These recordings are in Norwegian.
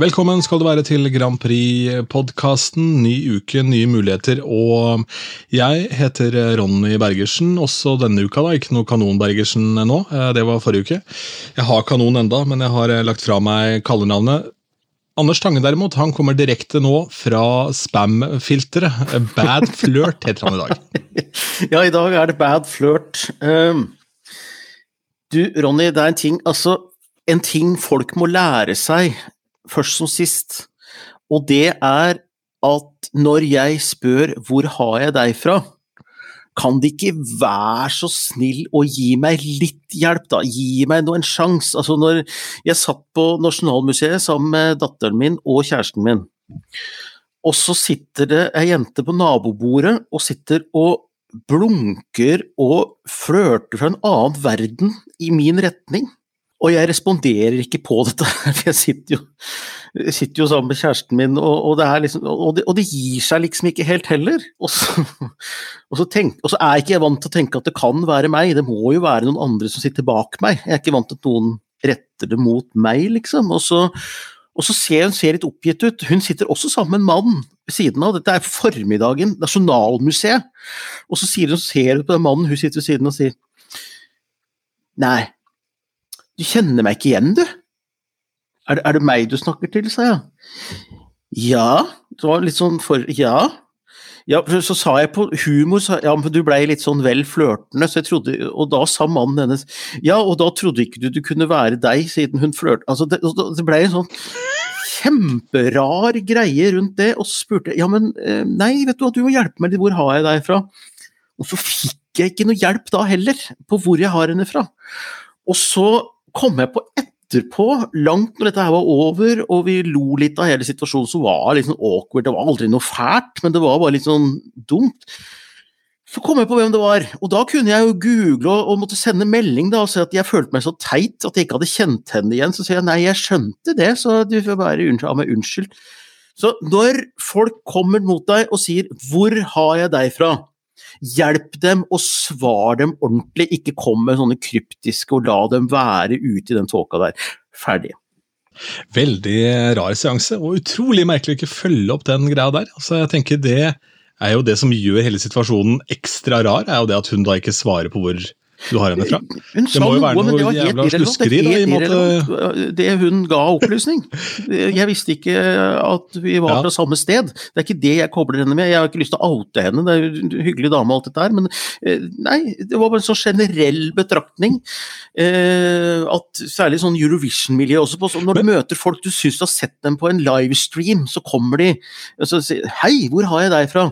Velkommen skal du være til Grand Prix-podkasten. Ny uke, nye muligheter. Og jeg heter Ronny Bergersen, også denne uka. da, Ikke noe Kanon-Bergersen nå, eh, det var forrige uke. Jeg har kanon enda, men jeg har eh, lagt fra meg kallenavnet. Anders Tange derimot, han kommer direkte nå fra spam-filteret. Bad Flirt heter han i dag. ja, i dag er det Bad Flirt. Um, du, Ronny, det er en ting Altså, en ting folk må lære seg, først som sist, og det er at når jeg spør 'hvor har jeg deg fra', kan de ikke være så snill å gi meg litt hjelp, da? Gi meg nå en sjanse. Altså, når jeg satt på Nasjonalmuseet sammen med datteren min og kjæresten min, og så sitter det ei jente på nabobordet og sitter og blunker og flørter fra en annen verden i min retning. Og jeg responderer ikke på dette, for jeg sitter jo, sitter jo sammen med kjæresten min, og, og, det liksom, og, det, og, det gir seg liksom ikke helt heller. Så, så, tenk, og så, er ikke jeg vant til å tenke at det kan være meg, det må jo være noen andre som sitter bak meg. Jeg er ikke vant til at noen retter det mot meg, liksom. Og så, så ser hun ser litt oppgitt ut. Hun sitter også sammen med en mann ved siden av. Dette er formiddagen, Nasjonalmuseet. Og så sier hun, ser hun på den mannen, hun sitter ved siden av og sier Nei, du kjenner meg ikke igjen, du? Er det, er det meg du snakker til, sa jeg. Ja, det var litt sånn for Ja. Ja, så sa jeg på humor sa, ja, men du blei litt sånn vel flørtende, så jeg trodde, og da sa mannen hennes ja, og da trodde ikke du du kunne være deg, siden hun flørte Altså, det, det blei en sånn kjemperar greie rundt det, og så spurte jeg ja, men eh, nei, vet du hva, du må hjelpe meg litt, hvor har jeg deg fra? Og så fikk jeg ikke noe hjelp da heller, på hvor jeg har henne fra. Og så kom jeg på etterpå, langt når dette her var over, og vi lo litt av hele situasjonen som var litt sånn awkward. Det var aldri noe fælt, men det var bare litt sånn dumt. Så kom jeg på hvem det var, og da kunne jeg jo google og, og måtte sende melding da, og si at jeg følte meg så teit at jeg ikke hadde kjent henne igjen. Så sier jeg nei, jeg skjønte det, så du får bare ha meg unnskyld. Så når folk kommer mot deg og sier 'hvor har jeg deg fra', Hjelp dem og svar dem ordentlig, ikke kom med sånne kryptiske og la dem være ute i den tåka der. Ferdig. Veldig rar seanse, og utrolig merkelig å ikke følge opp den greia der. Altså, jeg tenker Det er jo det som gjør hele situasjonen ekstra rar, er jo det at hun da ikke svarer på hvor du har henne fra? Hun det må jo være noe, helt jævla Det, er helt irrelevant. Det hun ga opplysning. Jeg visste ikke at vi var ja. fra samme sted. Det er ikke det jeg kobler henne med. Jeg har ikke lyst til å oute henne, det er jo en hyggelig dame og alt dette her, men eh, nei, det var bare en sånn generell betraktning. Eh, at særlig sånn Eurovision-miljø også, på, når du men... møter folk du syns du har sett dem på en livestream, så kommer de og så sier Hei, hvor har jeg deg fra?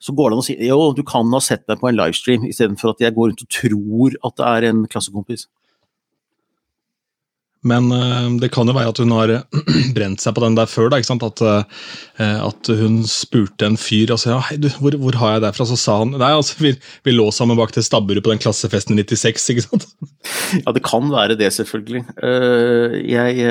Så går det an å si jo, du kan ha sett meg på en livestream, istedenfor at jeg går rundt og tror at det er en klassekompis. Men uh, det kan jo være at hun har brent seg på den der før. da? At, uh, at hun spurte en fyr og sa ja, hei du, hvor, hvor, har jeg deg fra? Så sa han nei, altså, vi, vi lå sammen bak til stabburet på den klassefesten i 96. ikke sant? Ja, det kan være det, selvfølgelig. Jeg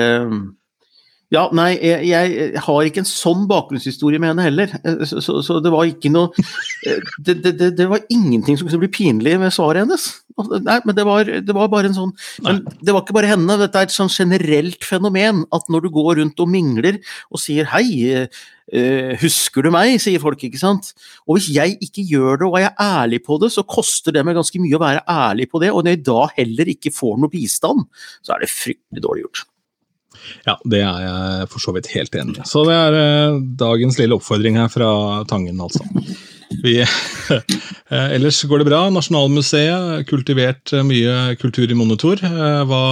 ja, nei, jeg, jeg, har ikke en sånn bakgrunnshistorie med henne heller. Eh, så, så, så det var ikke noe det, det, det, det, var ingenting som kunne bli pinlig med svaret hennes. Nei, men det var, det var bare en sånn Men det var ikke bare henne, dette er et sånn generelt fenomen at når du går rundt og mingler og sier hei, Uh, husker du meg, sier folk, ikke sant. Og hvis jeg ikke gjør det og er jeg ærlig på det, så koster det meg ganske mye å være ærlig på det, og når jeg da heller ikke får noe bistand, så er det fryktelig dårlig gjort. Ja, det er jeg for så vidt helt enig i. Så det er eh, dagens lille oppfordring her fra Tangen, altså. Vi, eh, ellers går det bra. Nasjonalmuseet, kultivert uh, mye kultur i monitor. hva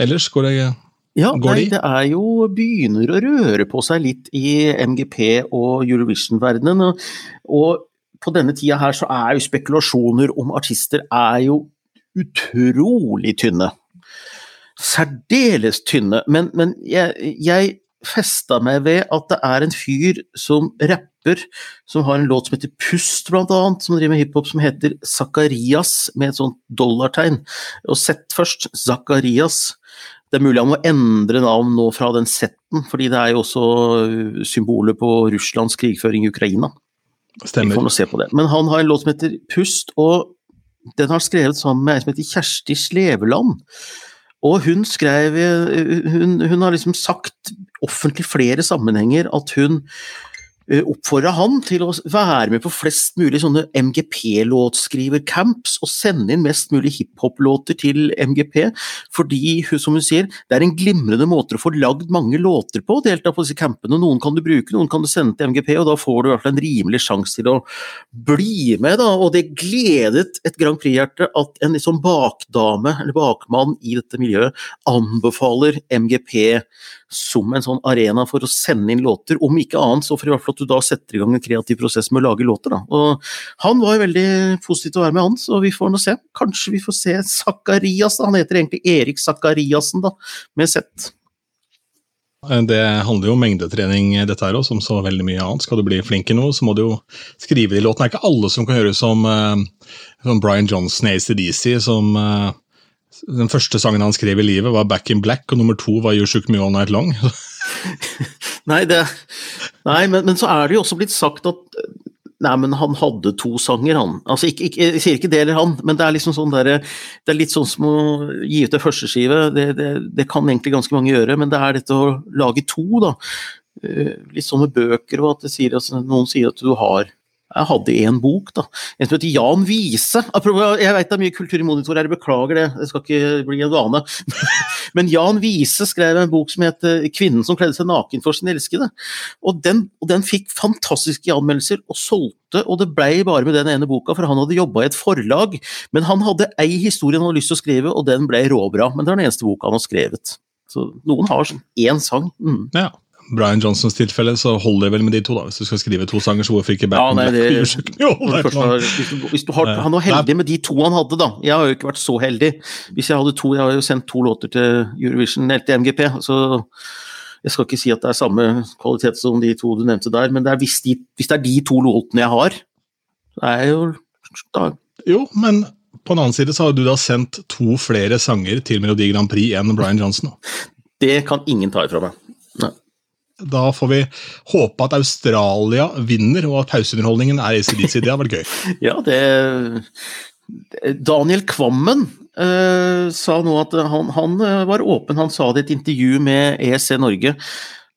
ellers går det? Ja, går nei, det er jo begynner å røre på seg litt i MGP og Eurovision-verdenen. Og, og, på denne tida her så er jo spekulasjoner om artister er jo utrolig tynne særdeles tynne, men, men jeg, jeg festa meg ved at det er en fyr som rapper, som har en låt som heter Pust, blant annet, som driver med hiphop, som heter Zakarias, med et sånt dollartegn. Og sett først, Zakarias. Det er mulig han må endre navn nå fra den setten, fordi det er jo også symbolet på Russlands krigføring i Ukraina. Stemmer. Vi får nå se på det. Men han har en låt som heter Pust, og den har skrevet sammen med ei som heter Kjersti Sleveland. Og hun skrev hun, hun, har liksom sagt offentlig flere sammenhenger at hun Eh, oppfordra han til å være med på flest mulig sånne MGP-låtskrivercamps og sende inn mest mulig hiphop-låter til MGP, fordi som hun sier, det er en glimrende måte å få lagd mange låter på delta på disse campene. Noen kan du bruke, noen kan du sende til MGP, og da får du i hvert fall en rimelig sjanse til å bli med. Da. Og det gledet et Grand Prix-hjerte at en liksom bakdame, eller bakmann i dette miljøet, anbefaler MGP som en sånn arena for å sende inn låter, om ikke annet så for i hvert fall at du da setter i gang en kreativ prosess med å lage låter. Da. Og han var jo veldig positiv til å være med, han, så vi får nå se. Kanskje vi får se Zakarias, han heter egentlig Erik Zakariassen, da, med Z. Det handler jo om mengdetrening, dette her òg, som så veldig mye annet. Skal du bli flink i noe, så må du jo skrive de låtene. Det er ikke alle som kan høre som, uh, som Brian Johnson i ACDC, som den første sangen han skrev i livet, var 'Back in Black', og nummer to var 'You Shook Me All Night Long'. nei, det, nei men, men, så er det jo også blitt sagt at Nei, men han hadde to sanger, han. Altså, ikke, ikke, jeg sier ikke det eller han, men det er liksom sånn der, det er litt sånn som å gi ut en førsteskive. Det, det, det kan egentlig ganske mange gjøre, men det er dette å lage to, da. Eh, litt sånn med bøker, og at sier, altså, noen sier at du har jeg hadde én bok, da. En som heter Jan Wiese. Jeg vet det er mye kultur i monitor her, jeg beklager det, det skal ikke bli en vane. Men Jan Wiese skrev en bok som het 'Kvinnen som kledde seg naken for sin elskede'. Og den, og den fikk fantastiske anmeldelser, og solgte, og det blei bare med den ene boka, for han hadde jobba i et forlag. Men han hadde ei historie han hadde lyst til å skrive, og den ble råbra. Men det er den eneste boka han har skrevet. Så noen har sånn én sang. Mm. Ja. Brian Johnsons tilfelle så holder det vel med de to, da. Hvis du skal skrive to sanger, så hvorfor ikke Batman? ja, nei, det, hvis du, hvis du har, han var heldig med de to han hadde, da. Jeg har jo ikke vært så heldig. Hvis jeg hadde to, jeg har jo sendt to låter til Eurovision, eller til MGP, så jeg skal ikke si at det er samme kvalitet som de to du nevnte der, men det hvis, de, hvis, det er de to låtene jeg har, så er jeg jo da. Jo, men på en annen side så har du da sendt to flere sanger til Melodi Grand Prix enn Brian Johnson. Det kan ingen ta ifra meg. Da får vi håpe at Australia vinner, og at pauseunderholdningen er ACDC. Det hadde vært gøy. ja, det Daniel Kvammen uh, sa nå at han, han, var åpen. Han sa det i et intervju med EEC Norge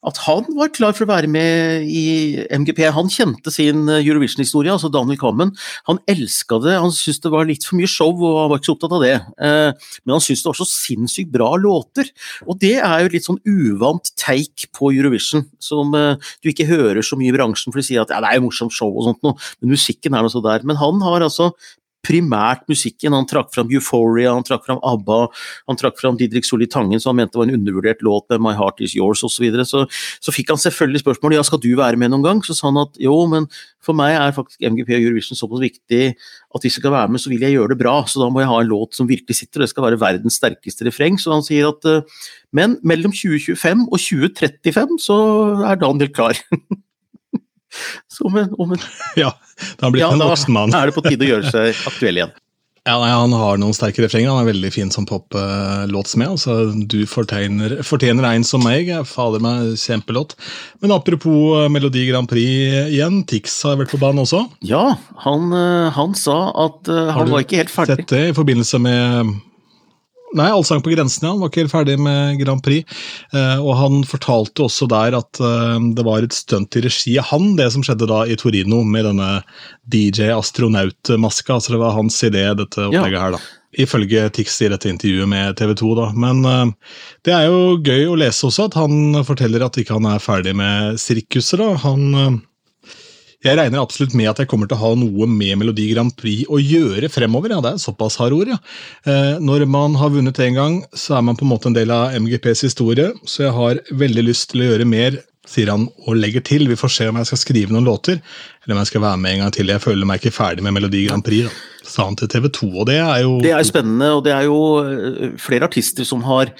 at han var klar for å være med i MGP. Han kjente sin eh, Eurovision-historie, altså Daniel Kammen. Han elska det, han syntes det var litt for mye show og han var ikke så opptatt av det. Eh, men han syntes det var så sinnssykt bra låter. Og det er jo litt sånn uvant take på Eurovision, som eh, du ikke hører så mye i bransjen, for de sier at ja, det er jo morsomt show og sånt noe, men musikken er noe så der. Men han har altså primært musikken. Han trakk fram Euphoria, han trakk fram ABBA, han trakk fram Didrik Solli Tangen, som han mente var en undervurdert låt med My Heart Is Yours osv. Så, videre. så Så fikk han selvfølgelig spørsmålet ja, skal du være med noen gang. Så sa han at jo, men for meg er faktisk MGP og Eurovision såpass viktig at hvis jeg skal være med, så vil jeg gjøre det bra. Så da må jeg ha en låt som virkelig sitter, og det skal være verdens sterkeste refreng. Så han sier at eh, men mellom 2025 og 2035 så er Daniel klar. Som en, om en Ja, da blitt ja, en voksen mann. Da er det på tide å gjøre seg aktuell igjen. Ja, nei, Han har noen sterke refrenger. Han er veldig fin som poplåtsmed. Altså, du fortjener, fortjener en som meg. Fader meg, kjempelåt. Men apropos eh, Melodi Grand Prix igjen. Tix har vært på banen også. Ja, han, eh, han sa at uh, han var ikke helt ferdig. Har du sett det i forbindelse med Nei, Allsang på grensen, ja. Han var ikke helt ferdig med Grand Prix. Eh, og han fortalte også der at eh, det var et stunt i regi av han, det som skjedde da i Torino med denne DJ Astronaut-maska. Altså det var hans idé, dette opplegget ja. her, da. Ifølge Tix i dette intervjuet med TV 2, da. Men eh, det er jo gøy å lese også at han forteller at ikke han er ferdig med sirkuset, da. Han eh, jeg regner absolutt med at jeg kommer til å ha noe med Melodi Grand Prix å gjøre fremover. ja, Det er såpass harde ord, ja. Eh, når man har vunnet én gang, så er man på en måte en del av MGPs historie, så jeg har veldig lyst til å gjøre mer, sier han og legger til. Vi får se om jeg skal skrive noen låter, eller om jeg skal være med en gang til. Jeg føler meg ikke ferdig med Melodi Grand Prix, da, sa han til TV 2, og det er jo Det er spennende, og det er jo eh, flere artister som har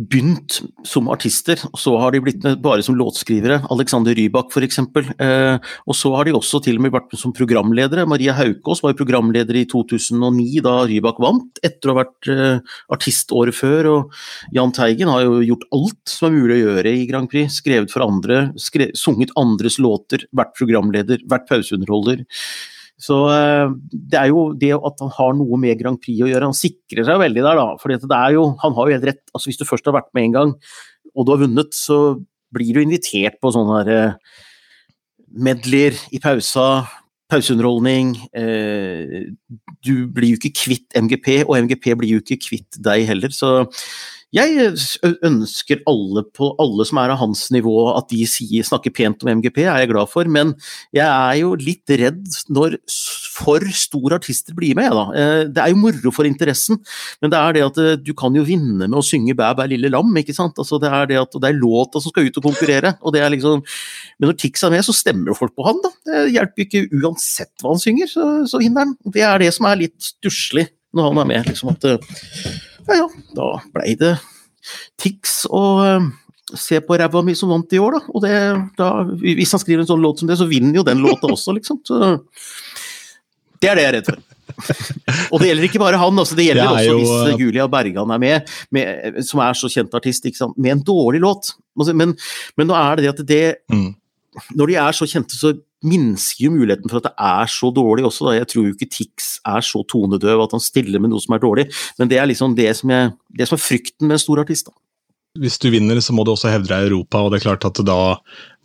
begynt som artister, og så har de blitt med bare som låtskrivere. Alexander Rybak f.eks. Eh, og så har de også til og med vært med som programledere. Maria Haukås var jo programleder i 2009 da Rybak vant, etter å ha vært eh, artist året før. Og Jahn Teigen har jo gjort alt som er mulig å gjøre i Grand Prix. Skrevet for andre, skrevet, sunget andres låter, vært programleder, vært pauseunderholder. Så eh, det er jo det at han har noe med Grand Prix å gjøre. Han sikrer seg veldig der, da. For det er jo, han har jo helt rett. altså Hvis du først har vært med en gang, og du har vunnet, så blir du invitert på sånne her medler medleyer i pausa, pauseunderholdning. Eh, du blir jo ikke kvitt MGP, og MGP blir jo ikke kvitt deg heller, så jeg ønsker alle, på, alle som er av hans nivå, at de sier, snakker pent om MGP, er jeg glad for. Men jeg er jo litt redd når for store artister blir med, da. Eh, det er jo moro for interessen, men det er det at eh, du kan jo vinne med å synge Bæ bæ lille lam, ikke sant. Altså, det er det at det er låta som skal ut og konkurrere. og det er liksom, Men når Tix er med, så stemmer jo folk på han, da. Det hjelper ikke uansett hva han synger, så, så vinner han. Det er det som er litt stusslig når han er med. liksom at eh, ja ja, da blei det Tix og uh, Se på ræva mi som vant i år, da. Og det, da, Hvis han skriver en sånn låt som det, så vinner jo den låta også, liksom. Så, det er det jeg er redd for. og det gjelder ikke bare han, altså, det gjelder det også jo, hvis uh, Julia Bergan er med, med, som er så kjent artist, med en dårlig låt. Men, men, nå er det det at det mm. Når de er så kjente, så minsker jo muligheten for at det er så dårlig også. Da. Jeg tror jo ikke Tix er så tonedøv at han stiller med noe som er dårlig, men det er liksom det som, jeg, det som er frykten med en stor artist. da. Hvis du vinner, så må du også hevde deg i Europa, og det er klart at da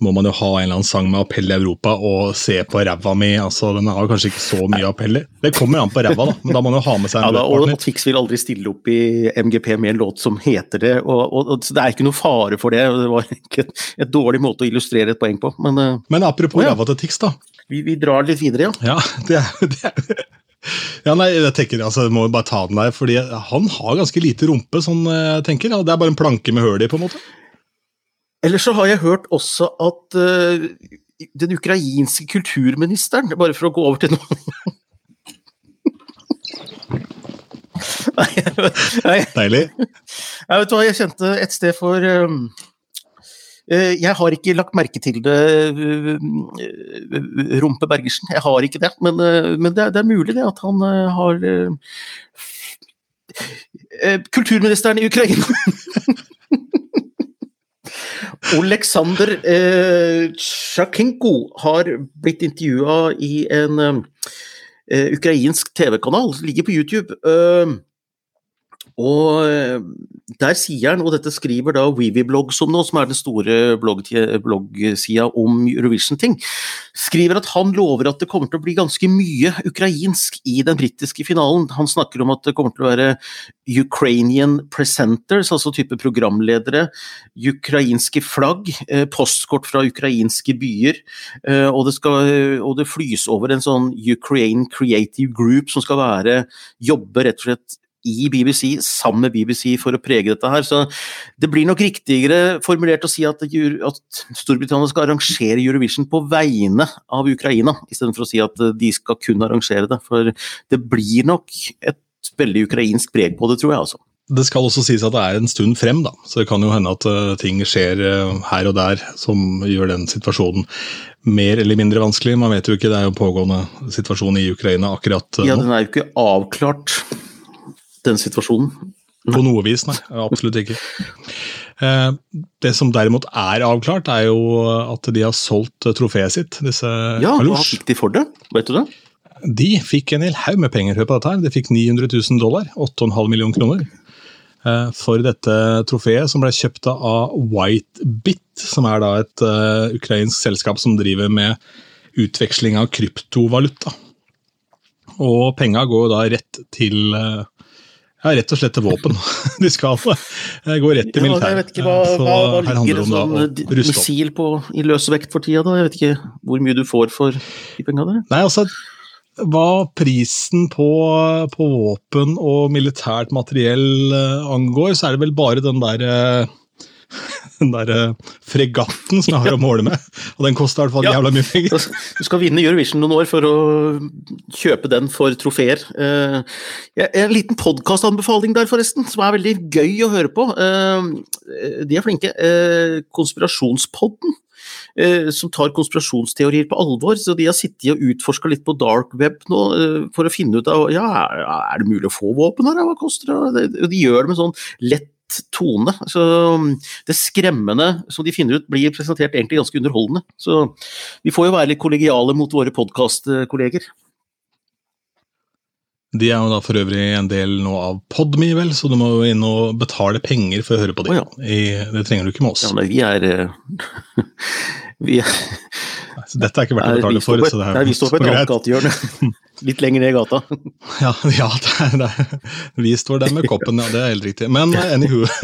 må man jo ha en eller annen sang med appell i Europa og se på ræva mi. altså Den har kanskje ikke så mye appell i. Det kommer an på ræva, da, men da må man jo ha med seg en ja, da, og, og Tix vil aldri stille opp i MGP med en låt som heter det, og, og, og det er ikke noe fare for det. Det var ikke et, dårlig måte å illustrere et poeng på, men uh, Men apropos ja. ræva til Tix, da. Vi, vi, drar litt videre, ja. Ja, det det ja, nei, jeg tenker, altså, må bare ta den der, fordi Han har ganske lite rumpe, sånn jeg tenker. Det er bare en planke med høl i, på en måte. Ellers så har jeg hørt også at uh, den ukrainske kulturministeren Bare for å gå over til noe nei, nei, Deilig. Jeg vet hva, jeg kjente et sted for um, Eh, jeg har ikke lagt merke til det, eh, Rumpe Bergersen. Jeg har ikke det, men, eh, men det, er, det, er, mulig det at han har Kulturministeren i Ukraina! Oleksandr eh, Tsjakenko har blitt intervjua i en eh, ukrainsk TV-kanal, ligger på YouTube. Og eh, der sier han, og dette skriver da Weevybloggs om nå, som er den store bloggsida om Eurovision-ting, skriver at han lover at det kommer til å bli ganske mye ukrainsk i den britiske finalen. Han snakker om at det kommer til å være Ukrainian presenters, altså type programledere, ukrainske flagg, eh, postkort fra ukrainske byer, eh, og det, skal, og det flys over en sånn Ukraine Creative Group som skal være, jobbe rett og slett i BBC, sammen med BBC, for å prege dette her. Så det blir nok riktigere formulert å si at, at Storbritannia skal arrangere Eurovision på vegne av Ukraina, istedenfor å si at de skal kun arrangere det. For det blir nok et veldig ukrainsk preg på det, tror jeg altså. Det skal også sies at det er en stund frem, da. så det kan jo hende at uh, ting skjer uh, her og der som gjør den situasjonen mer eller mindre vanskelig. Man vet jo ikke, det er jo pågående situasjon i Ukraina akkurat nå. Ja, den er jo ikke avklart den situasjonen. På noe vis, nei. Absolutt ikke. Eh, det som derimot er avklart, er jo at de har solgt trofeet sitt. disse Ja, Hva fikk de for det? Vet du det? De fikk en hel haug med penger på dette. her. De fikk 900 000 dollar, 8,5 millioner kroner, eh, for dette trofeet, som ble kjøpt av Whitebit, som er da et uh, ukrainsk selskap som driver med utveksling av kryptovaluta. Og penga går da rett til uh, ja, rett og slett til våpen. De skal gå rett til militæret. Ja, jeg vet ikke hva, hva, hva ligger det sånn missil på i løsvekt for tida, da? Jeg vet ikke hvor mye du får for de penga der? Nei, altså, hva prisen på, på, våpen og militært materiell eh, angår, så er det vel bare den der eh, den der uh, fregatten som jeg har å måle med. Og den koster i hvert fall ja. jævla mye penger. Du skal vinne Eurovision noen år for å kjøpe den for trofeer. Uh, en liten podkastanbefaling der, forresten, som er veldig gøy å høre på. Uh, de er flinke. Konspirasjonspodden. Som tar konspirasjonsteorier på alvor. så De har sittet og utforska litt på dark web nå for å finne ut av ja, er det mulig å få våpen her, hva koster det? De gjør det med sånn lett tone. Så um, det skremmende som de finner ut, blir presentert egentlig ganske underholdende. Så vi får jo være litt kollegiale mot våre podkastkolleger. De er jo da for øvrig en del nå av Podme, vel, så du må jo inn og betale penger for å høre på dem. Oh, ja. I, det trenger du ikke med oss. Ja, men vi er eh, Vi er, dette er ikke verdt å betale for. på så det er, nei, vi står på et annet gatehjørne. Litt lenger ned i gata. Ja, ja det er, det er. vi står der med koppen, ja, det er helt riktig. Men eh, anywho.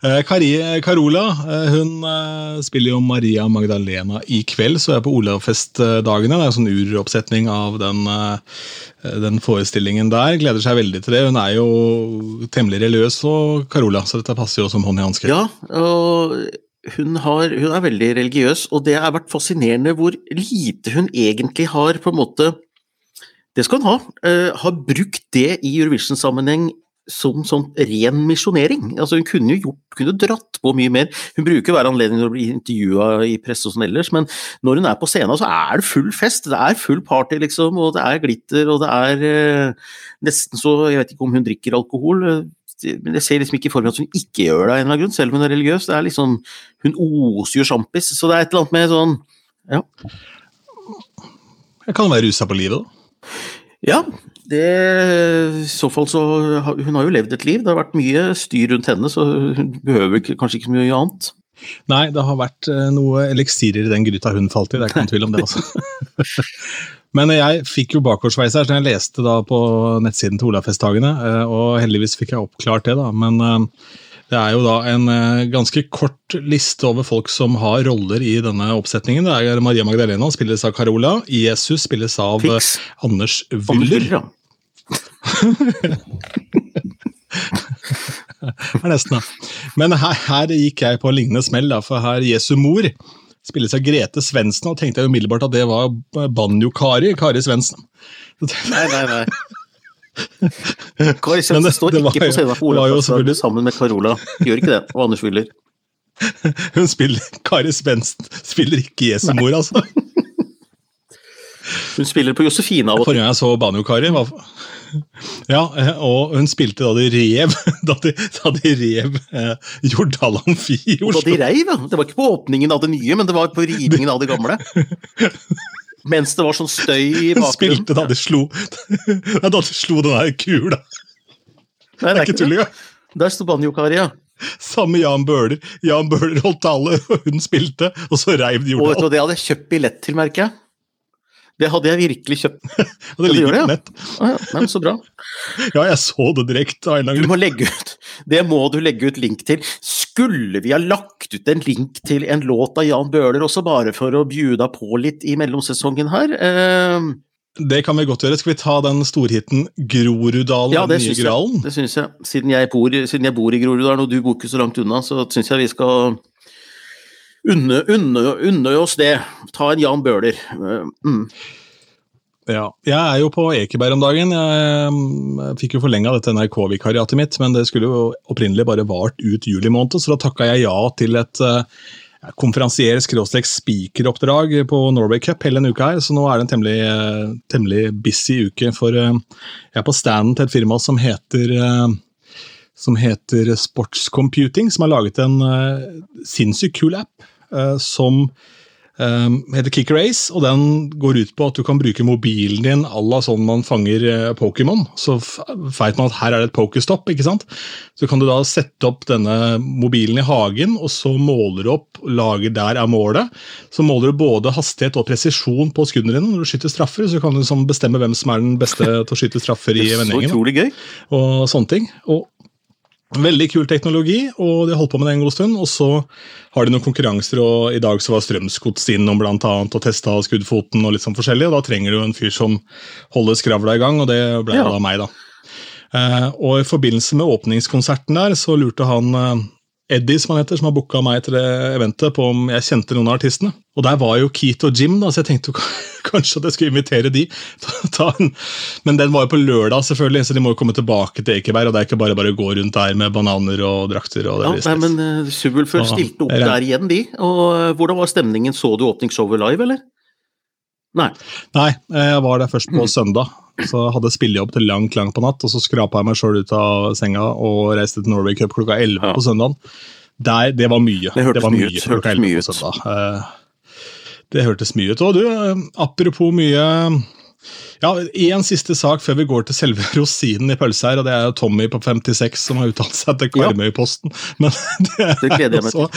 Eh, Kari, Carola eh, hun eh, spiller jo Maria Magdalena i kveld, så er jeg på Olavfestdagene. Det er en sånn uroppsetning av den, den forestillingen der. Gleder seg veldig til det. Hun er jo temmelig religiøs, og Carola, så dette passer jo som hånd i hanske. Ja, og hun, har, hun er veldig religiøs, og det har vært fascinerende hvor lite hun egentlig har på en måte Det skal hun ha. Uh, har brukt det i Eurovision-sammenheng som sånn ren misjonering. Altså hun kunne jo gjort, kunne dratt på mye mer. Hun bruker hver anledning til å bli intervjua i presse og sånn ellers, men når hun er på scenen, så er det full fest. Det er full party, liksom, og det er glitter, og det er uh, nesten så Jeg vet ikke om hun drikker alkohol. eh, men jeg ser liksom ikke for meg at hun ikke gjør det av en eller annen grunn, selv om hun er religiøs. Det er liksom, Hun oser jo sjampis, så det er et eller annet med sånn Ja. Jeg kan være rusa på livet, da. ja det, I så fall så Hun har jo levd et liv. Det har vært mye styr rundt henne, så hun behøver kanskje ikke så mye annet. Nei, det har vært eh, noe eliksirer i den gryta hun falt i, det er ikke noen tvil om det. altså. Men jeg fikk jo bakoversveis her, så jeg leste da på nettsiden til Olafesthagene, eh, og heldigvis fikk jeg oppklart det, da. Men eh, det er jo da en eh, ganske kort liste over folk som har roller i denne oppsetningen. Det er Maria Magdalena, spilles av Carola. Jesus spilles av Fiks. Anders Wyller. Ja. er nesten, da. Men her, her gikk jeg på en lignende smell, da, for her Jesu mor spilles av Grete Svendsen, og tenkte jeg umiddelbart at det var Banjo-Kari, Kari Svendsen. Nei, nei, nei. Kari Svendsen det- står det var ikke på jo- scenen på det var jo selvfølgelig- sammen med Carola. Gjør ikke det. Og Anders Wyller. Hun spiller, Kari Svendsen spiller ikke Jesu mor, altså. Hun spiller på Josefine av og til. Forrige gang jeg så Banjo-Kari, var ja, eh, og hun spilte da de rev da de, da de rev eh, Jordal Amfi i Og da de reiv, ja. Det var ikke på åpningen av det nye, men det var på rivingen av det gamle. Mens det var sånn støy i bakgrunnen. Hun spilte da de slo da de slo den der kula. Nei, Det er ikke tull engang. Der sto Banjo-Kari, ja. Samme Jan Bøhler. Jan Bøhler holdt tale, og hun spilte, og så reiv de Og vet du, hva, det hadde jeg kjøpt billett til, merker jeg. Det hadde jeg virkelig kjøpt. Ja, det ligger på ja. nett. Ja. Men så bra. Ja, jeg så det direkte. Du må legge ut Det må du legge ut link til. Skulle vi ha lagt ut en link til en låt av Jan Bøhler også, bare for å bjuda på litt i mellomsesongen her? Eh, Det kan vi godt gjøre. Skal vi ta den storhiten Groruddalen, ja, det den nye syns jeg. Det syns jeg. Siden jeg bor, siden jeg bor i Groruddalen, og du bor ikke så langt unna, så syns jeg vi skal unne, unne, unne oss det. Ta en Jan Bøhler. Eh, mm. Ja. Jeg er jo på Ekeberg om dagen. Jeg mm, fikk jo forlenga dette NRK-vikariatet mitt, men det skulle jo opprinnelig bare vart ut juli måned, så da takka jeg ja til et uh, konferansier-speakeroppdrag på Norway Cup hele denne uka her, så nå er det en temmelig, eh, temmelig busy uke. For eh, jeg er på standen til et firma som heter eh, som heter Sports Computing, som har laget en uh, sinnssykt kul app eh, som um, heter Kick Race, og den går ut på at du kan bruke mobilen din à la sånn man fanger eh, Pokémon. Så feit man at her er det et pokestopp, ikke sant? Så kan du da sette opp denne mobilen i hagen, og så måler du opp laget der er målet. Så måler du både hastighet og presisjon på skuddene dine når du skyter straffer, så kan du liksom bestemme hvem som er den beste til å skyte straffer i gøy. Og sånne ting. Og Veldig kul teknologi, og de har holdt på med det en god stund. Og så har de noen konkurranser, og i dag så var Strømsgods innom blant annet, og testa skuddfoten og litt sånn forskjellig. og Da trenger du en fyr som holder skravla i gang, og det ble Ja. da meg, da. Eh, og i forbindelse med åpningskonserten der, så lurte han eh, Eddie, som han heter, som har booka meg til det eventet, på om jeg kjente noen av artistene. Og der var jo Keith og Jim, da, så jeg tenkte kanskje at jeg skulle invitere de. Men den var jo på lørdag, selvfølgelig, så de må jo komme tilbake til Ekeberg. Og det er ikke bare bare å gå rundt der med bananer og drakter. og det Ja, nei, men uh, Subwoolfer stilte opp er der igjen, de. Og eh, hvordan var stemningen? Så du åpningsshowet live, eller? Nei. Nei, jeg var der først på Mm. søndag. Så jeg hadde spillejobb til langt langt på natt, og så skrapa jeg meg sjøl ut av senga og reiste til Norway Cup klokka 11 Ja. på søndagen. Der, det var mye. Det hørtes var mye ut, hørtes mye ut. Eh, Det hørtes mye ut. Og du, eh, apropos mye Ja, Én siste sak før vi går til selve rosinen i pølsa her, og det er jo Tommy på 56 som har uttalt seg til Karmøyposten. Men det er Det jeg også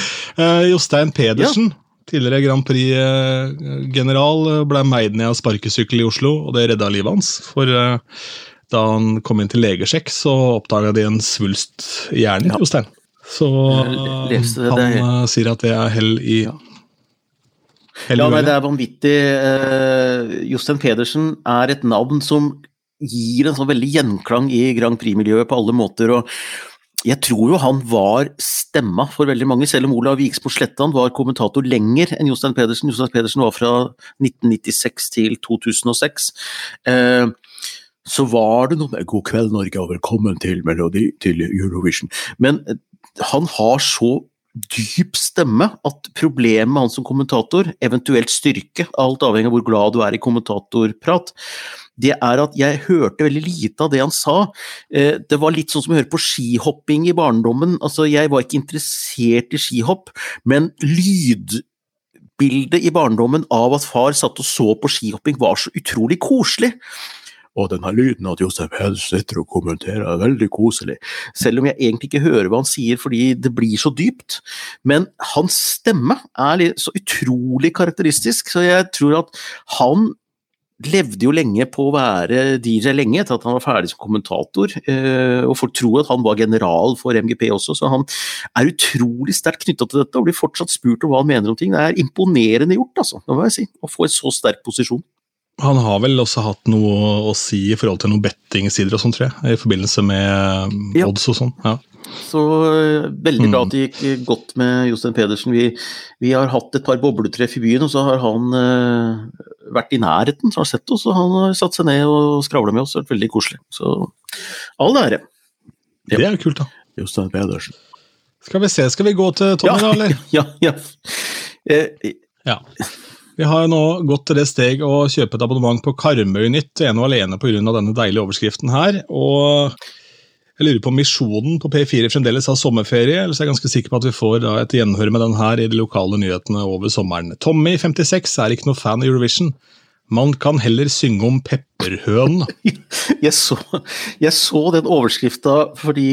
Jostein Pedersen, tidligere Grand Prix-general, ble meid ned av sparkesykkel i Oslo, og det redda livet hans. For uh, da han kom inn til legesjekk, så oppdaga de en svulst i hjernen. Ja. Så han uh, sier at det er hell i Ja. Hell Ja, nei, det er vanvittig. Uh, Jostein Pedersen er et navn som gir en sånn veldig gjenklang i Grand Prix-miljøet på alle måter. og jeg tror jo han var stemma for veldig mange, selv om Olav Viksmo Slettan var kommentator lenger enn Jostein Pedersen. Jostein Pedersen var fra 1996 til 2006. Eh, så var det noe med 'God kveld, Norge, og velkommen til Melodi til Eurovision'. Men eh, han har så dyp stemme at problemet med han som kommentator, eventuelt styrke, alt avhengig av hvor glad du er i kommentatorprat, det er at jeg hørte veldig lite av det han sa. Eh, Det var litt sånn som å høre på skihopping i barndommen. Altså, jeg var ikke interessert i skihopp, men lydbildet i barndommen av at far satt og så på skihopping var så utrolig koselig. Og denne lyden at Josef Hels sitter og kommenterer er veldig koselig. Selv om jeg egentlig ikke hører hva han sier fordi det blir så dypt. Men hans stemme er så utrolig karakteristisk, så jeg tror at han levde jo lenge på å være DJ lenge etter at han var ferdig som kommentator, eh, og folk tror at han var general for MGP også, så han er utrolig sterkt knytta til dette og blir fortsatt spurt om hva han mener om ting. Det er imponerende gjort, altså, det må jeg si, å få en så sterk posisjon. Han har vel også hatt noe å si i forhold til noen bettingsider og sånn, tror jeg. I forbindelse med um, odds og sånn. Ja. Så øh, veldig bra at det gikk øh, godt med Jostein Pedersen. Vi, vi har hatt et par bobletreff i byen, og så har han uh, vært i nærheten, så har han sett oss, og han har satt seg ned og skravla med oss. Det har vært veldig koselig. Så all ære. Ja. Det er jo kult, da. Jostein Pedersen. Skal vi se, skal vi gå til Tommy, da, eller? Ja, ja. Eh, Ja. Vi har nå gått til det steg å kjøpe et abonnement på Karmøy Nytt, ene og alene pga. denne deilige overskriften her. Og jeg lurer på om Misjonen på P4 fremdeles har sommerferie, eller så er jeg ganske sikker på at vi får et gjenhør med den her i de lokale nyhetene over sommeren. Tommy, 56, er ikke noe fan av Eurovision. Man kan heller synge om pepperhønen. jeg, så, jeg så den overskrifta fordi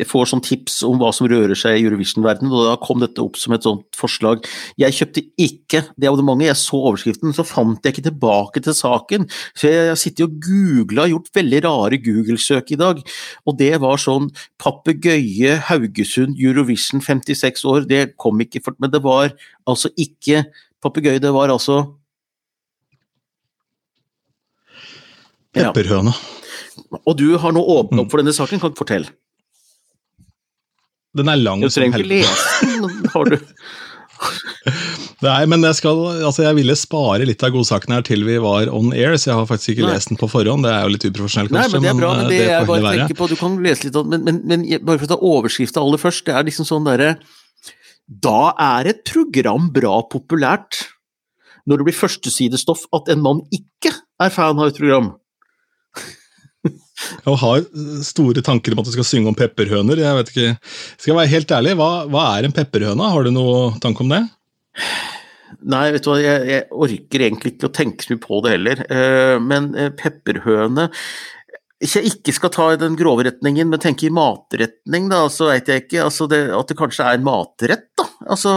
jeg får sånn tips om hva som rører seg i Eurovision-verdenen, og da kom dette opp som et sånt forslag. Jeg kjøpte ikke det abonnementet, jeg så overskriften, så fant jeg ikke tilbake til saken. Så jeg har sittet og googla, gjort veldig rare Google-søk i dag, og det var sånn papegøye Haugesund Eurovision 56 år, det kom ikke, men det var altså ikke papegøye, det var altså Ja. Og du har nå åpnet opp for denne saken, kan du fortelle? Den er lang Du som trenger ikke helvete. lese den. Nei, men jeg, skal, altså jeg ville spare litt av godsakene her til vi var on air, så jeg har faktisk ikke Nei. lest den på forhånd. Det er jo litt uprofesjonelt, Nei, men det er bra, men det, det jeg bare tenke tenker på, du kan lese litt men, men, men bare for å ta overskrifta aller først, det er liksom sånn derre Da er et program bra populært når det blir førstesidestoff at en mann ikke er fan av et program. Og har store tanker om at du skal synge om pepperhøner. Jeg vet ikke, Skal jeg være helt ærlig, hva, hva er en pepperhøne? Har du noe tanke om det? Nei, vet du hva, jeg, jeg orker egentlig ikke å tenke så mye på det heller. Eh, men eh, pepperhøne Hvis jeg ikke skal ta i den grove retningen, men tenke i matretning, da, så veit jeg ikke. Altså det, at det kanskje er en matrett, da. Altså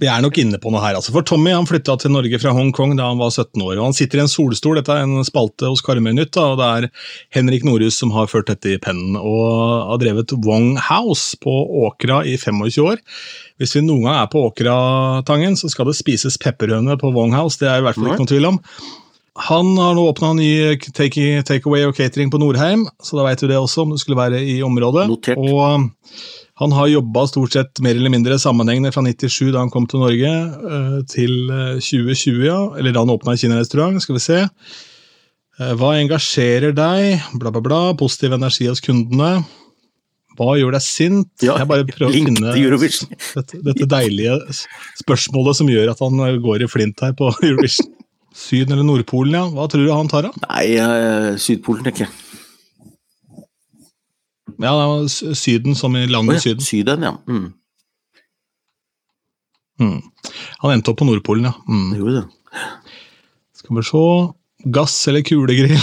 Vi er nok inne på noe her. altså. For Tommy han flytta til Norge fra Hongkong da han var 17 år. og Han sitter i en solstol, dette er en spalte hos Karmøy Nytt, og det er Henrik Norhus som har ført dette i pennen. Og har drevet Wong House på Åkra i 25 år. Hvis vi noen gang er på Åkratangen, så skal det spises pepperhøne på Wong House. Det er i hvert fall ikke noen tvil om. Han har nå åpna ny take- takeaway og catering på Nordheim, så da veit du det også, om du skulle være i området. Notert. Og han har jobba stort sett mer eller mindre sammenhengende fra 97, da han kom til Norge, eh, til eh, 2020, ja. Eller da han åpna kinarestaurant. Skal vi se. Eh, Hva engasjerer deg? Bla, bla, bla. Positiv energi hos kundene. Hva gjør deg sint? Ja, Jeg bare prøver å finne dette, dette deilige spørsmålet som gjør at han eh, går i flint her på Eurovision. Syden eller Nordpolen, ja. Hva tror du han tar, da? Nei, eh, Sydpolen, tenker jeg. Ja, det var Syden som i landet ja, Syden. Syden, ja. Mm, Mm. Han endte opp på Nordpolen, ja. Mm. gjorde det. Skal vi se Gass eller kulegrill?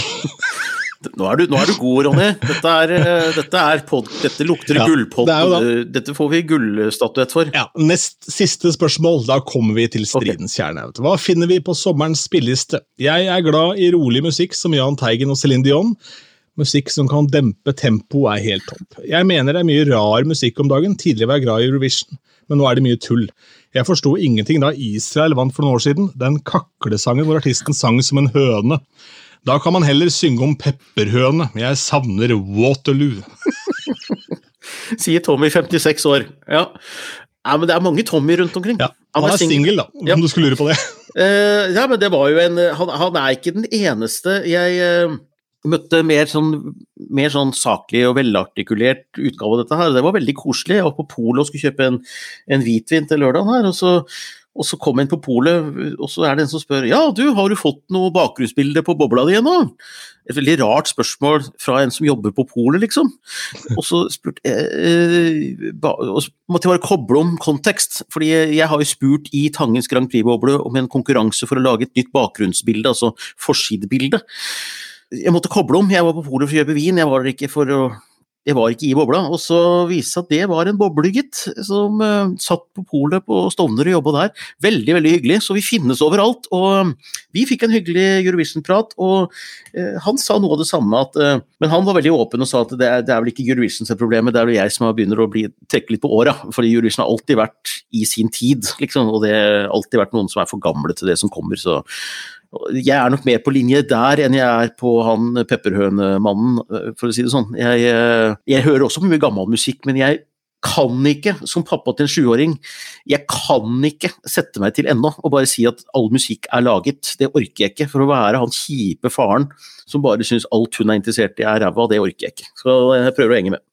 Nå er, du, nå er du god, Ronny. Dette, er, eh, dette, er pod, dette lukter Ja, gullpod. det eh, Dette får vi gullstatuett for. Ja, Nest siste spørsmål. Da kommer vi til stridens kjerne. vet. Hva finner vi på sommerens spilleliste? Jeg er glad i rolig musikk som Jahn Teigen og Céline Dion. Musikk som kan dempe tempo, er helt topp. Jeg mener det er mye rar musikk om dagen. Tidligere var jeg glad i Eurovision, men nå er det mye tull. Jeg forsto ingenting da Israel vant for noen år siden. Den kaklesangen hvor artisten sang som en høne. Da kan man heller synge om pepperhøne. Jeg savner Waterloo. Sier Tommy, 56 år. Ja. ja, men det er mange Tommy rundt omkring. Ja, Han er singel, da, om Ja. du skulle lure på det. Uh, ja, men det var jo en Han, han er ikke den eneste. Jeg møtte mer sånn, mer sånn saklig og velartikulert utgave av dette her. Det var veldig koselig. Jeg var på polet og skulle kjøpe en, en hvitvin til lørdagen her, og så, og så kom inn på polet, og så er det en som spør ja, du, har du fått noe bakgrunnsbilde på bobla di ennå? Et veldig rart spørsmål fra en som jobber på polet, liksom. Og så spurte jeg eh, og så måtte jeg bare koble om kontekst, fordi jeg har jo spurt i Tangens Grand Prix-boble om en konkurranse for å lage et nytt bakgrunnsbilde, altså forsidebilde. Jeg måtte koble om, jeg var på polet for å kjøpe vin, jeg var der ikke for å jeg var ikke i bobla, og så viste det seg at det var en boble, gitt, som uh, satt på polet på Stovner og jobba der. Veldig, veldig hyggelig, så vi finnes overalt. Og vi fikk en hyggelig Eurovision-prat, og uh, han sa noe av det samme, at, uh, men han var veldig åpen og sa at det er, det er vel ikke Eurovision som det er vel jeg som begynner å bli, trekke litt på åra. Fordi Eurovision har alltid vært i sin tid, liksom, og det har alltid vært noen som er for gamle til det som kommer. så jeg er nok mer på linje der enn jeg er på han pepperhønemannen, eh, for å si det sånn. Jeg, eh, jeg hører også mye gammel musikk, men jeg kan ikke, som pappa til en sjuåring, jeg kan ikke sette meg til ennå og bare si at all musikk er laget. Det orker jeg ikke. For å være han kjipe faren som bare syns alt hun er interessert i er ræva, det orker jeg ikke. Så jeg prøver å henge med.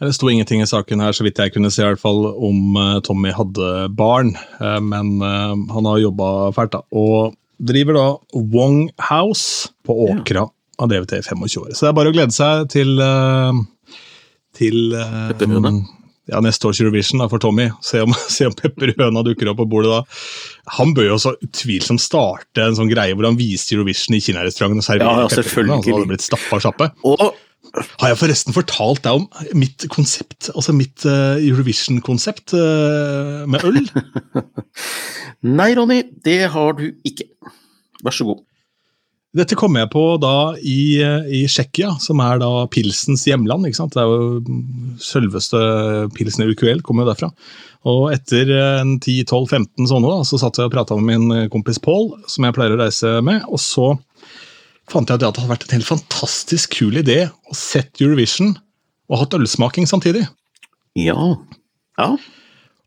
Det sto ingenting i saken her, så vidt jeg kunne se, i hvert fall, om eh, Tommy hadde barn. Eh, men eh, han har jobba fælt, da. Og driver da Wong House på Åkra. Har drevet det i 25 år. Så det er bare å glede seg til til ja, neste års Eurovision da, for Tommy. Se om, se om pepperhøna dukker opp på bordet da. Han bør jo også utvilsomt starte en sånn greie hvor han viser Eurovision i kinarestauranten og serverer Ja, ja, pepperhøna. Altså, hadde blitt stappa kjappe. Og Har jeg forresten fortalt deg om mitt konsept, altså mitt uh, Eurovision-konsept uh, med øl? nei, Ronny, det har du ikke. Vær så god. Dette kom jeg på da i, eh, i Tsjekkia, som er da pilsens hjemland. ikke sant? Det er jo Selveste pilsen UQL kommer jo derfra. Og etter eh, en 10-12-15 sånne, da, så satt jeg og prata med min kompis Paul, som jeg pleier å reise med. og så fant jeg at det hadde vært en helt fantastisk kul idé å sette Eurovision og hatt ølsmaking samtidig. Ja. Ja.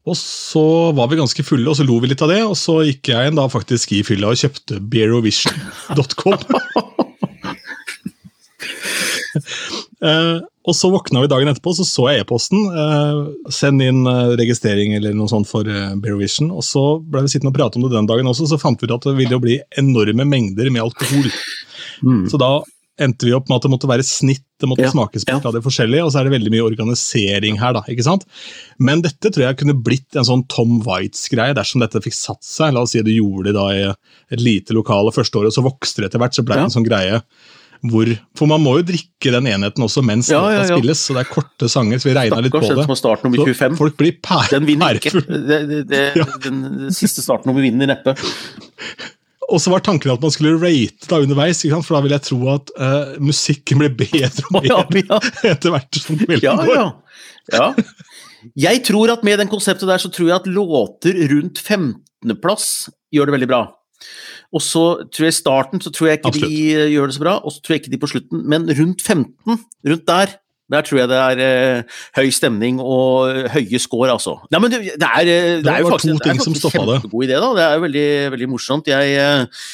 Og så var vi ganske fulle, og så lo vi litt av det. Og så gikk jeg inn da faktisk i fylla og kjøpte beerovision.com. uh, og så våkna vi dagen etterpå, så så jeg e-posten. Uh, send inn uh, registrering eller noe sånt for uh, Beerovision. Og så ble vi sittende og prate om det den dagen også, så fant vi ut at det ville bli enorme mengder med alkohol. Mm. Så da endte vi opp med at det måtte være snitt, det måtte Ja, smakes ja. det forskjellige, og så er det veldig mye organisering her, da. ikke sant? Men dette tror jeg kunne blitt en sånn Tom Waitz-greie, dersom dette fikk satt seg. La oss si du gjorde det da i et lite lokale første året, og så vokste det etter hvert, så ble det Ja. en sånn greie hvor For man må jo drikke den enheten også mens Ja, låta spilles, så det er korte sanger, så vi regna litt på det. som Så folk blir pærefulle. Den vinner ikke. Det, det, det, den siste startnummer vinner neppe. Og så var tanken at man skulle rate da underveis, ikke sant? for da vil jeg tro at uh, musikken blir bedre og bedre bedre ja. etter hvert som kvelden Ja, går. ja. ja. Jeg tror at med den konseptet der, så tror jeg at låter rundt 15.-plass gjør det veldig bra. Og så tror jeg i starten så tror jeg ikke de eh, gjør det så bra, og så tror jeg ikke de på slutten, men rundt 15, rundt der, der tror jeg det er eh, høy stemning og eh, høye score, altså. Nei, men det, det er, eh, det Det er jo faktisk, det er faktisk en kjempegod idé, da. Det er jo veldig, veldig morsomt. Jeg eh,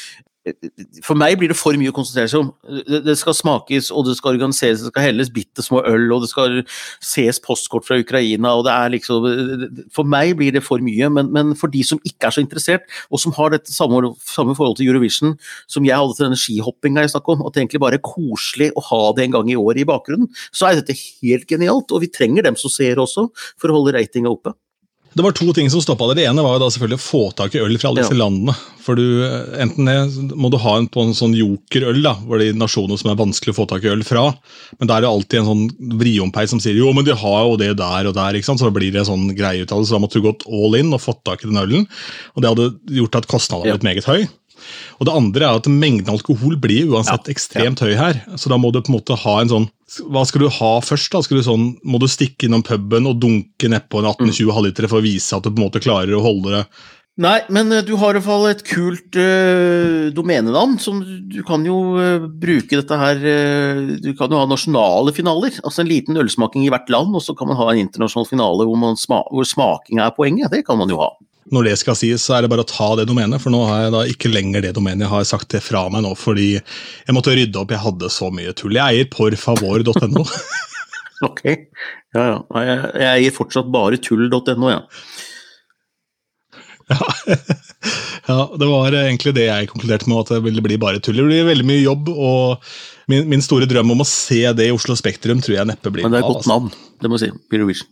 for meg blir det for mye å konsentrere seg om. Det, skal smakes, og det skal organiseres, det skal helles bitte små øl, og det skal ses postkort fra Ukraina, og det er liksom For meg blir det for mye, men, men for de som ikke er så interessert, og som har dette samme, samme forhold til Eurovision som jeg hadde til denne skihoppinga jeg snakket om, at det egentlig bare er koselig å ha det en gang i året i bakgrunnen, så er dette helt genialt, og vi trenger dem som ser også, for å holde ratinga oppe. Det var to ting som stoppa det. Det ene var da selvfølgelig å få tak i øl fra alle disse Ja. landene. For du, Enten det må du ha en på en sånn jokerøl, da, hvor det er nasjoner som er vanskelig å få tak i øl fra. Men da er det alltid en sånn vriompeis som sier jo, men de har jo det der og der. ikke sant? Så da blir det en sånn greie ut av det. Så da måtte du gått all in og fått tak i den ølen. Og det hadde gjort at kostnaden hadde blitt meget høy. Og det andre er at mengden alkohol blir uansett Ja, ekstremt høy her. Så da må du på en måte ha en sånn Hva skal du ha først? da? Skal du sånn, må du stikke innom puben og dunke nedpå en 18-20 halvlitere for å vise at du på en måte klarer å holde det Nei, men eh, du har i hvert fall et kult uh, domenenavn. som Du kan jo uh, bruke dette her uh, Du kan jo ha nasjonale finaler. Altså en liten ølsmaking i hvert land, og så kan man ha en internasjonal finale hvor, man sma hvor smaking er poenget. Det kan man jo ha. Når det skal sies, så er det bare å ta det domenet, for nå har jeg da ikke lenger det domenet. Jeg har sagt det fra meg nå fordi jeg måtte rydde opp. Jeg hadde så mye tull. Jeg eier porfavor.no. Ok. Ja, ja. Jeg, jeg gir fortsatt bare tull.no, ja. ja, det var egentlig det jeg konkluderte med, at det ville bli bare tull. Det blir veldig mye jobb, og min, min store drøm om å se det i Oslo Spektrum tror jeg neppe blir Men det er et godt altså. navn, det må jeg si. Eurovision.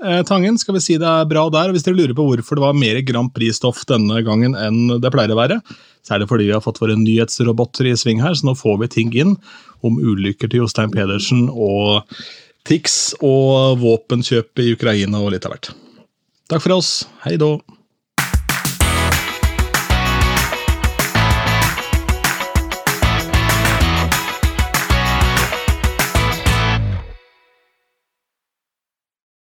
Eh, Tangen, skal vi si det er bra der. og Hvis dere lurer på hvorfor det var mer Grand Prix-stoff denne gangen enn det pleier å være, så er det fordi vi har fått våre nyhetsroboter i sving her, så nå får vi ting inn om ulykker til Jostein Pedersen og Tix og våpenkjøp i Ukraina og litt av hvert. Takk for oss. Hei då.